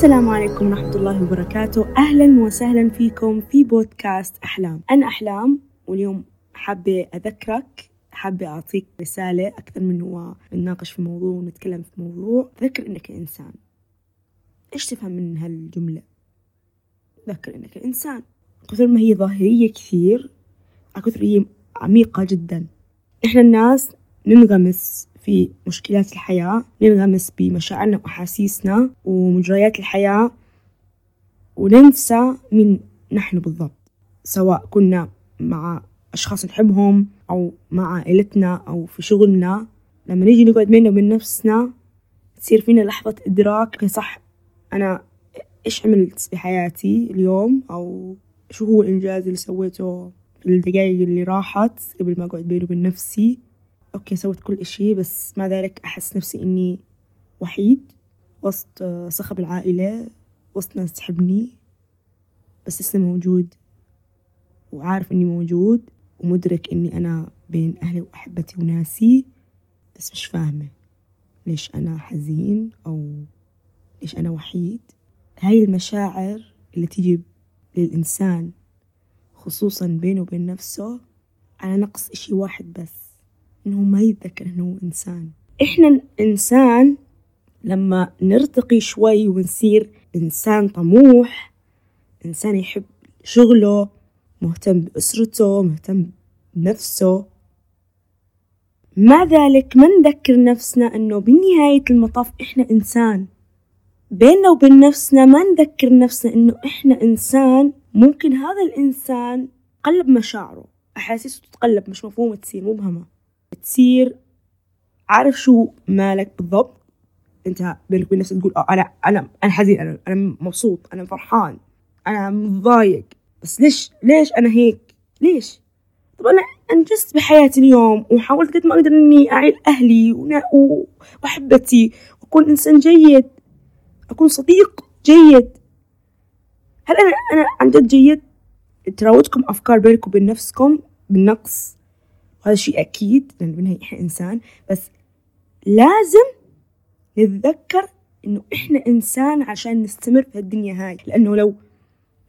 السلام عليكم ورحمة الله وبركاته. أهلا وسهلا فيكم في بودكاست أحلام. أنا أحلام واليوم حابة أذكرك حابة أعطيك رسالة أكثر من هو نناقش في موضوع ونتكلم في موضوع. ذكر إنك إنسان. إيش تفهم من هالجملة؟ ذكر إنك إنسان. كثر ما هي ظاهرية كثير كثر هي عميقة جدا. إحنا الناس ننغمس في مشكلات الحياة ننغمس بمشاعرنا وأحاسيسنا ومجريات الحياة وننسى من نحن بالضبط سواء كنا مع أشخاص نحبهم أو مع عائلتنا أو في شغلنا. لما نيجي نقعد بيننا وبين نفسنا تصير فينا لحظة إدراك صح أنا إيش عملت بحياتي اليوم؟ أو شو هو الإنجاز اللي سويته الدقايق اللي راحت قبل ما أقعد بيني وبين نفسي؟ okay سويت كل إشي بس مع ذلك أحس نفسي إني وحيد وسط صخب العائلة وسط ناس تحبني بس لسه موجود وعارف إني موجود ومدرك إني أنا بين أهلي وأحبتي وناسي بس مش فاهمة ليش أنا حزين أو ليش أنا وحيد. هاي المشاعر اللي تيجي للإنسان خصوصا بينه وبين نفسه على نقص إشي واحد بس. إنه ما يتذكر إنه هو إنسان. إحنا الإنسان لما نرتقي شوي ونصير إنسان طموح إنسان يحب شغله مهتم بأسرته مهتم بنفسه. مع ذلك ما نذكر نفسنا إنه بنهاية المطاف إحنا إنسان. بيننا وبين نفسنا ما نذكر نفسنا إنه إحنا إنسان. ممكن هذا الإنسان قلب مشاعره أحاسيسه تتقلب مش مفهومة تصير مبهمة تصير عارف شو مالك بالضبط؟ أنت بينك وبين نفسك تقول آه أنا أنا أنا حزين أنا أنا مبسوط أنا فرحان أنا متضايق بس ليش ليش أنا هيك؟ ليش؟ طب أنا انجزت بحياتي اليوم وحاولت قد ما أقدر إني أعيل أهلي وأحبتي وأكون إنسان جيد أكون صديق جيد. هل أنا أنا عن جد جيد؟ تراودكم أفكار بينكم وبين نفسكم بالنقص؟ وهذا شيء أكيد لأن بالنهاية إحنا إنسان بس لازم نتذكر إنه إحنا إنسان عشان نستمر في الدنيا هاي. لأنه لو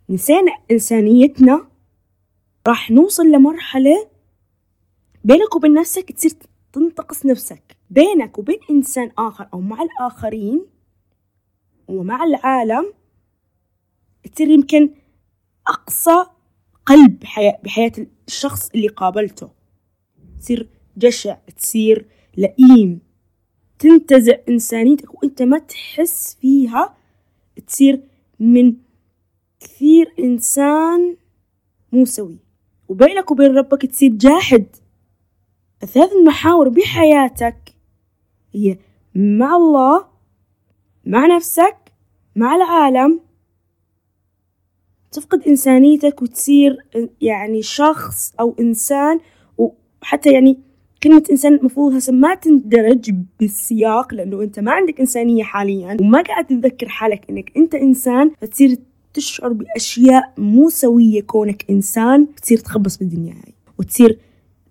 نسينا إنسانيتنا راح نوصل لمرحلة بينك وبين نفسك تصير تنتقص نفسك. بينك وبين إنسان آخر أو مع الآخرين ومع العالم تصير يمكن أقصى قلب بحياة, بحياة الشخص اللي قابلته. تصير جشع تصير لئيم. تنتزع إنسانيتك وأنت ما تحس فيها. تصير من كثير إنسان مو سوي. وبينك وبين ربك تصير جاحد. الثلاث المحاور بحياتك هي مع الله مع نفسك مع العالم. تفقد إنسانيتك وتصير يعني شخص أو إنسان وحتى يعني كلمة إنسان المفروض هسه ما تندرج بالسياق لأنه أنت ما عندك إنسانية حاليا وما قاعد تتذكر حالك إنك أنت إنسان فتصير تشعر بأشياء مو سوية كونك إنسان تصير تخبص بالدنيا هاي. وتصير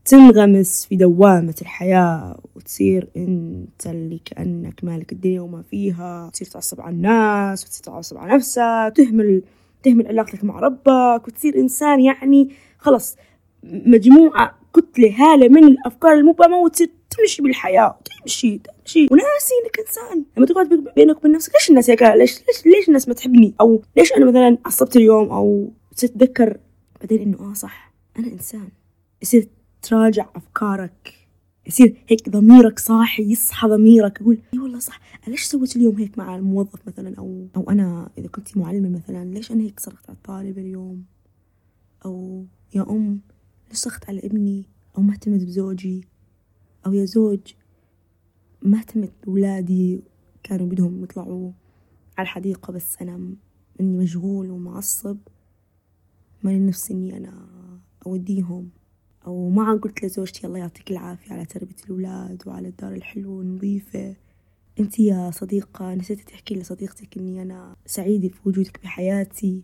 تنغمس في دوامة الحياة وتصير أنت اللي كأنك مالك الدنيا وما فيها. تصير تعصب على الناس وتصير تعصب على نفسك تهمل تهمل علاقتك مع ربك وتصير إنسان يعني خلص مجموعة كتلة هالة من الأفكار المبهمة وتصير تمشي بالحياة تمشي تمشي. وناسي إنك إنسان. لما تقعد بينك وبين نفسك ليش الناس هيك؟ ليش ليش ليش الناس ما تحبني؟ أو ليش أنا مثلا عصبت اليوم أو تتذكر؟ بعدين إنه آه صح أنا إنسان. يصير تراجع أفكارك. يصير هيك ضميرك صاحي يصحى ضميرك يقول إي والله صح. ليش سويت اليوم هيك مع الموظف مثلا؟ أو أو أنا إذا كنت معلمة مثلا ليش أنا هيك صرخت على الطالب اليوم؟ أو يا أم لصقت على ابني أو ما اهتمت بزوجي أو يا زوج ما اهتمت بولادي كانوا بدهم يطلعوا على الحديقة بس أنا إني مشغول ومعصب. ماني نفسي إني أنا أوديهم. أو ما قلت لزوجتي الله يعطيك العافية على تربية الأولاد وعلى الدار الحلوة والنظيفة. أنت يا صديقة نسيتي تحكي لصديقتك إني أنا سعيدة في وجودك بحياتي.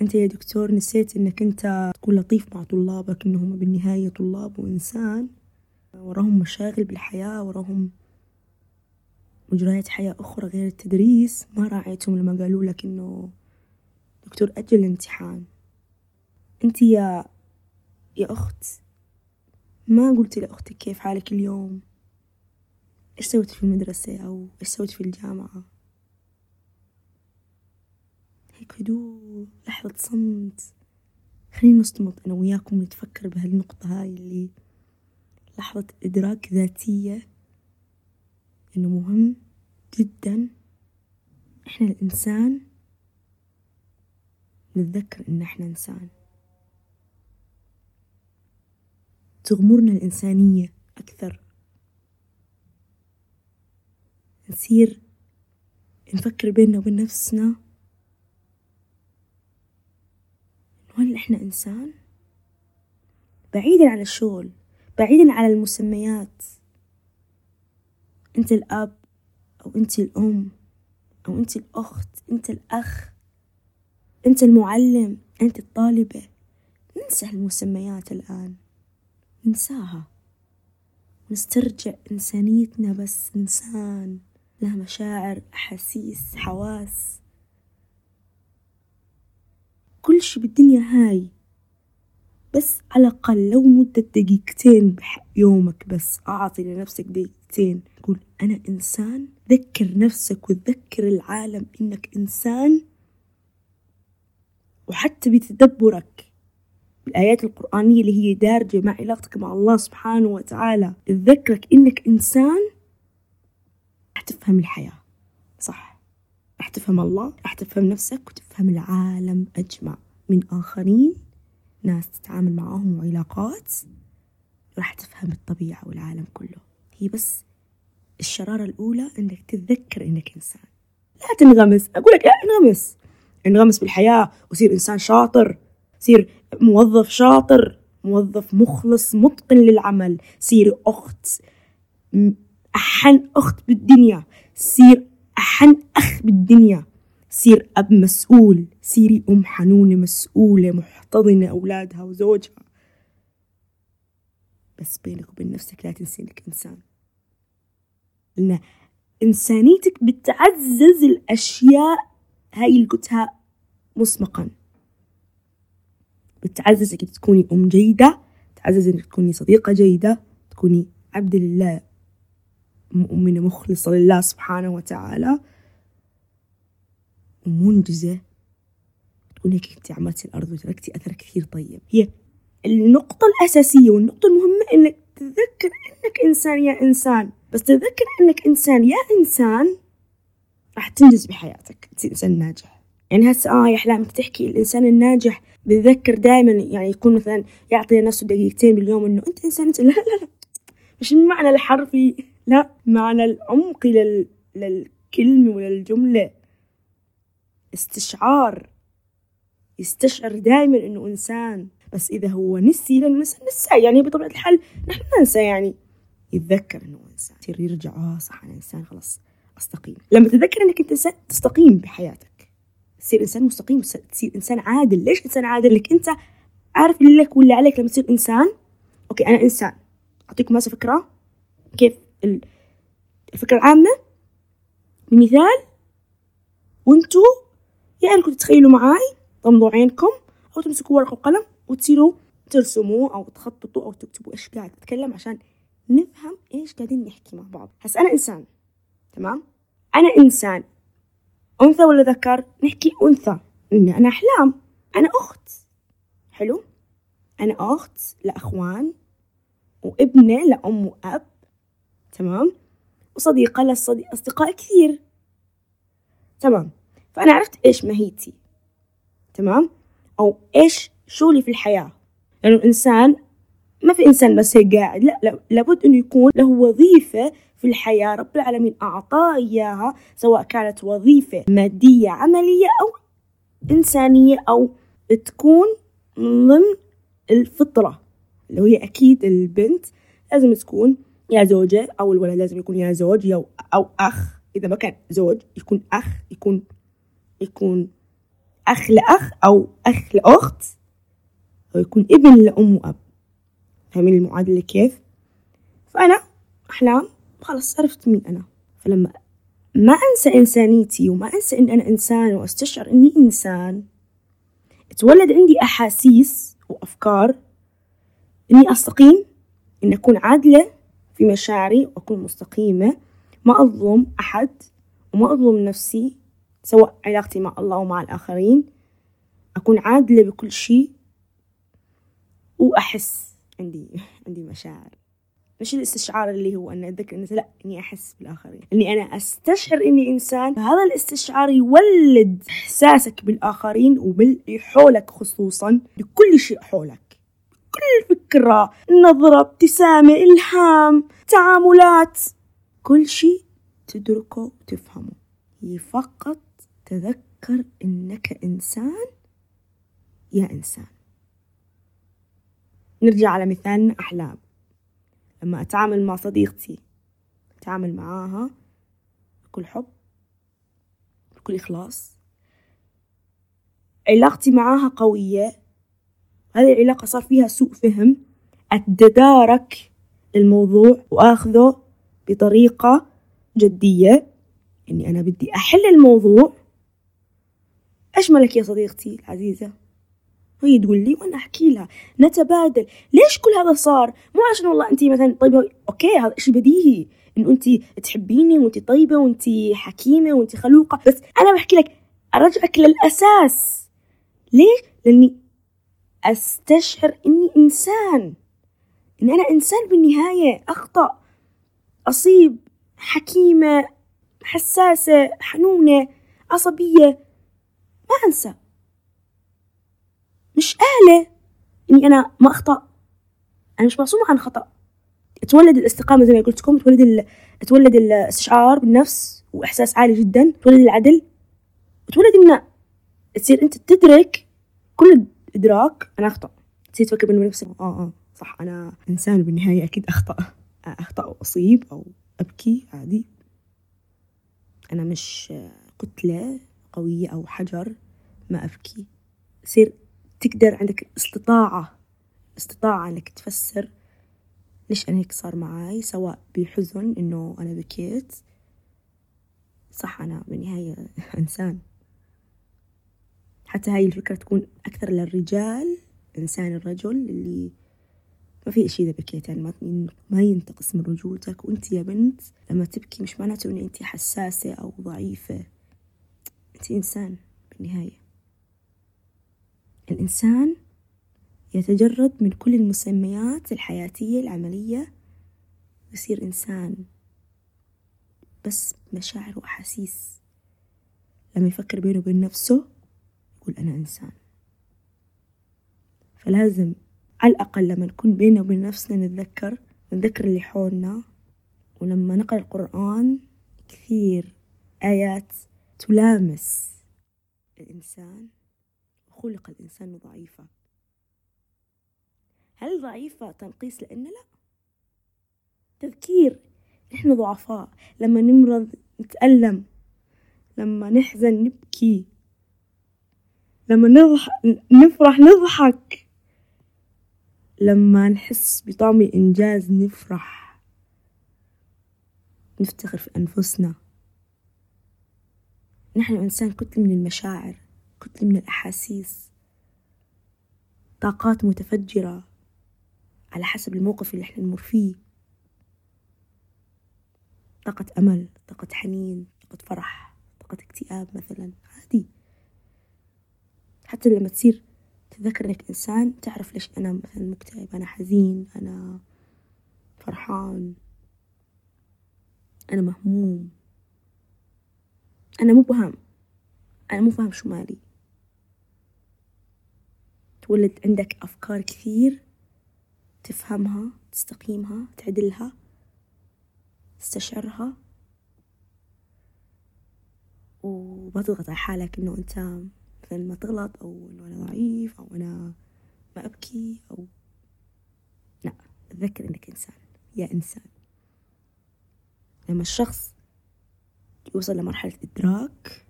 أنت يا دكتور نسيت إنك أنت تكون لطيف مع طلابك إنهم بالنهاية طلاب وإنسان وراهم مشاغل بالحياة وراهم مجريات حياة أخرى غير التدريس. ما راعيتهم لما قالوا لك إنه دكتور أجل الامتحان. أنت يا يا أخت ما قلتي لأختك كيف حالك اليوم؟ إيش سويتي في المدرسة أو إيش سويتي في الجامعة؟ هيك هدوء لحظة صمت. خلينا نصمت أنا وياكم نتفكر بهالنقطة هاي اللي لحظة إدراك ذاتية إنه مهم جدا. إحنا الإنسان نتذكر إن إحنا إنسان. تغمرنا الإنسانية أكثر. نصير نفكر بيننا وبين نفسنا هل إحنا إنسان؟ بعيدا عن الشغل بعيدا عن المسميات. أنت الأب أو أنت الأم أو أنت الأخت أنت الأخ أنت المعلم أنت الطالبة. ننسى المسميات الآن. ننساها. نسترجع إنسانيتنا بس إنسان. له مشاعر أحاسيس حواس. كل شي بالدنيا هاي. بس على الأقل لو مدة دقيقتين بيومك بس أعطي لنفسك دقيقتين. قول أنا إنسان ذكر نفسك وتذكر العالم إنك إنسان. وحتى بتدبرك الآيات القرآنية اللي هي دارجة مع علاقتك مع الله سبحانه وتعالى. تذكرك إنك إنسان راح تفهم الحياة. صح. راح تفهم الله راح تفهم نفسك وتفهم العالم أجمع. من آخرين ناس تتعامل معاهم وعلاقات راح تفهم الطبيعة والعالم كله. هي بس الشرارة الأولى إنك تتذكر إنك إنسان. لا تنغمس. أقول لك لا انغمس انغمس بالحياة وصير إنسان شاطر صير موظف شاطر موظف مخلص متقن للعمل صير أخت أحن أخت بالدنيا صير أحن أخ بالدنيا. صير أب مسؤول صيري أم حنونة مسؤولة محتضنة أولادها وزوجها. بس بينك وبين نفسك لا تنسي إنك إنسان. لأن إنسانيتك بتعزز الأشياء هاي اللي قلتها مسبقا. بتعزز إنك تكوني أم جيدة تعزز إنك تكوني صديقة جيدة تكوني عبد لله. مؤمنة مخلصة لله سبحانه وتعالى. ومنجزة. تكون هيك أنت عملتي الأرض وتركتي أثر كثير طيب. هي النقطة الأساسية والنقطة المهمة إنك تتذكر إنك إنسان يا إنسان. بس تتذكر إنك إنسان يا إنسان راح تنجز بحياتك. تصير إنسان ناجح. يعني هسه آه يا أحلام تحكي الإنسان الناجح بتذكر دائما يعني يكون مثلا يعطي نفسه دقيقتين باليوم إنه أنت إنسان أنت لا لا لا. مش المعنى الحرفي. لا معنى العمقي لل... للكلمة وللجملة استشعار. يستشعر دائما إنه إنسان. بس إذا هو نسي لأنه نسى نسى يعني بطبيعة الحال نحن ننسى يعني يتذكر إنه إنسان. يصير يرجع آه صح أنا إنسان خلاص أستقيم. لما تتذكر إنك أنت إنسان تستقيم بحياتك. تصير إنسان مستقيم تصير إنسان عادل. ليش إنسان عادل؟ لك أنت عارف اللي لك واللي عليك. لما تصير إنسان أوكي أنا إنسان. أعطيكم هسه فكرة كيف الفكرة العامة بمثال وانتو يا أنكم تتخيلوا معاي غمضوا عينكم أو تمسكوا ورقة وقلم وتصيروا ترسموا أو تخططوا أو تكتبوا إيش قاعد اتكلم عشان نفهم إيش قاعدين نحكي مع بعض. هسه أنا إنسان تمام؟ أنا إنسان أنثى ولا ذكر؟ نحكي أنثى إني أنا أحلام أنا أخت. حلو؟ أنا أخت لأخوان وإبنة لأم وأب تمام؟ وصديقة لأصدقاء كثير. تمام. فأنا عرفت إيش مهيتي. تمام؟ أو إيش شغلي في الحياة. لأنه الإنسان ما في إنسان بس هيك قاعد لا, لابد إنه يكون له وظيفة في الحياة. رب العالمين أعطاه إياها سواء كانت وظيفة مادية عملية أو إنسانية أو تكون من ضمن الفطرة اللي هي أكيد البنت لازم تكون يا زوجة أو الولد لازم يكون يا زوج أو, أو أخ. إذا ما كان زوج يكون أخ يكون يكون أخ لأخ أو أخ لأخت أو يكون ابن لأم وأب. فاهمين المعادلة كيف؟ فأنا أحلام خلاص عرفت مين أنا. فلما ما أنسى إنسانيتي وما أنسى إن أنا إنسان وأستشعر إني إنسان تولد عندي أحاسيس وأفكار إني أستقيم إني أكون عادلة في مشاعري وأكون مستقيمة. ما أظلم أحد وما أظلم نفسي سواء علاقتي مع الله ومع الآخرين. أكون عادلة بكل شيء وأحس عندي عندي مشاعر. مش الاستشعار اللي هو أن أتذكر إني لا إني أحس بالآخرين. إني أنا أستشعر إني إنسان. هذا الاستشعار يولد إحساسك بالآخرين وباللي حولك خصوصا بكل شيء حولك. كل فكرة نظرة ابتسامة إلهام تعاملات. كل شيء تدركه وتفهمه. هي فقط تذكر إنك إنسان يا إنسان. نرجع على مثالنا أحلام. لما أتعامل مع صديقتي أتعامل معاها بكل حب بكل إخلاص. علاقتي معاها قوية هذه العلاقة صار فيها سوء فهم أتدارك الموضوع وآخذه بطريقة جدية. إني أنا بدي أحل الموضوع. أجملك يا صديقتي العزيزة؟ هي تقول لي وأنا أحكي لها نتبادل. ليش كل هذا صار؟ مو عشان والله انت مثلا طيبه أوكي هذا شيء بديهي؟ إنه انت تحبيني وانت طيبة وانت حكيمة وانت خلوقة. بس أنا بحكي لك أرجعك للأساس. ليش؟ لأني أستشعر إني إنسان. إن أنا إنسان بالنهاية أخطأ أصيب حكيمة حساسة حنونة عصبية. ما أنسى. مش آلة إني أنا ما أخطأ. أنا مش معصومة عن خطأ. تولد الاستقامة زي ما قلت لكم تولد ال... تولد الاستشعار بالنفس وإحساس عالي جدا. تولد العدل. وتولد إن تصير أنت تدرك كل إدراك أنا أخطأ. تصير تفكر بينه بنفسك آه آه صح أنا إنسان بالنهاية أكيد أخطأ. أخطأ وأصيب أو أبكي عادي. أنا مش كتلة قوية أو حجر ما أبكي. تصير تقدر عندك استطاعة استطاعة إنك تفسر ليش أنا هيك صار معاي سواء بحزن إنه أنا بكيت. صح أنا بالنهاية إنسان. حتى هاي الفكرة تكون أكثر للرجال إنسان الرجل اللي ما في إشي إذا بكيت يعني ما ينتقص من رجولتك. وأنت يا بنت لما تبكي مش معناته إن أنت حساسة أو ضعيفة. أنت إنسان بالنهاية. الإنسان يتجرد من كل المسميات الحياتية العملية. يصير إنسان بس مشاعر وأحاسيس. لما يفكر بينه وبين نفسه يقول أنا إنسان. فلازم على الأقل لما نكون بيننا وبين نفسنا نتذكر نتذكر اللي حولنا. ولما نقرأ القرآن كثير آيات تلامس الإنسان خلق الإنسان ضعيفا هل ضعيفة تنقيس لأن لا؟ تذكير إحنا ضعفاء. لما نمرض نتألم. لما نحزن نبكي. لما نضح... نفرح نضحك. لما نحس بطعم الإنجاز نفرح. نفتخر في أنفسنا. نحن إنسان كتلة من المشاعر كتلة من الأحاسيس. طاقات متفجرة على حسب الموقف اللي إحنا نمر فيه. طاقة أمل طاقة حنين طاقة فرح طاقة اكتئاب مثلا. عادي. حتى لما تصير تتذكر إنك إنسان تعرف ليش أنا مثلا مكتئب أنا حزين أنا فرحان أنا مهموم. أنا مبهم أنا مو فاهم شو مالي. تولد عندك أفكار كثير تفهمها تستقيمها تعدلها تستشعرها. وما تضغط على حالك إنه أنت ما تغلط أو إنه أنا ضعيف أو أنا ما أبكي أو لا تذكر إنك إنسان يا إنسان. لما الشخص يوصل لمرحلة إدراك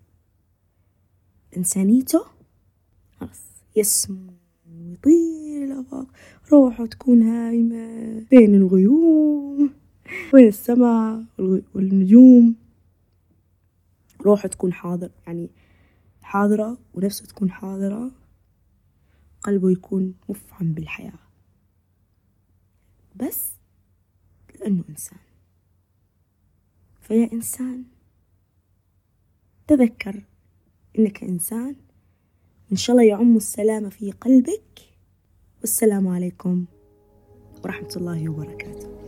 إنسانيته خلاص يسمو ويطير الآفاق روحه تكون هايمة بين الغيوم بين السماء والنجوم. روحه تكون حاضر يعني حاضرة ونفسه تكون حاضرة قلبه يكون مفعم بالحياة. بس لأنه إنسان. فيا إنسان تذكر إنك إنسان. إن شاء الله يعم السلامة في قلبك. والسلام عليكم ورحمة الله وبركاته.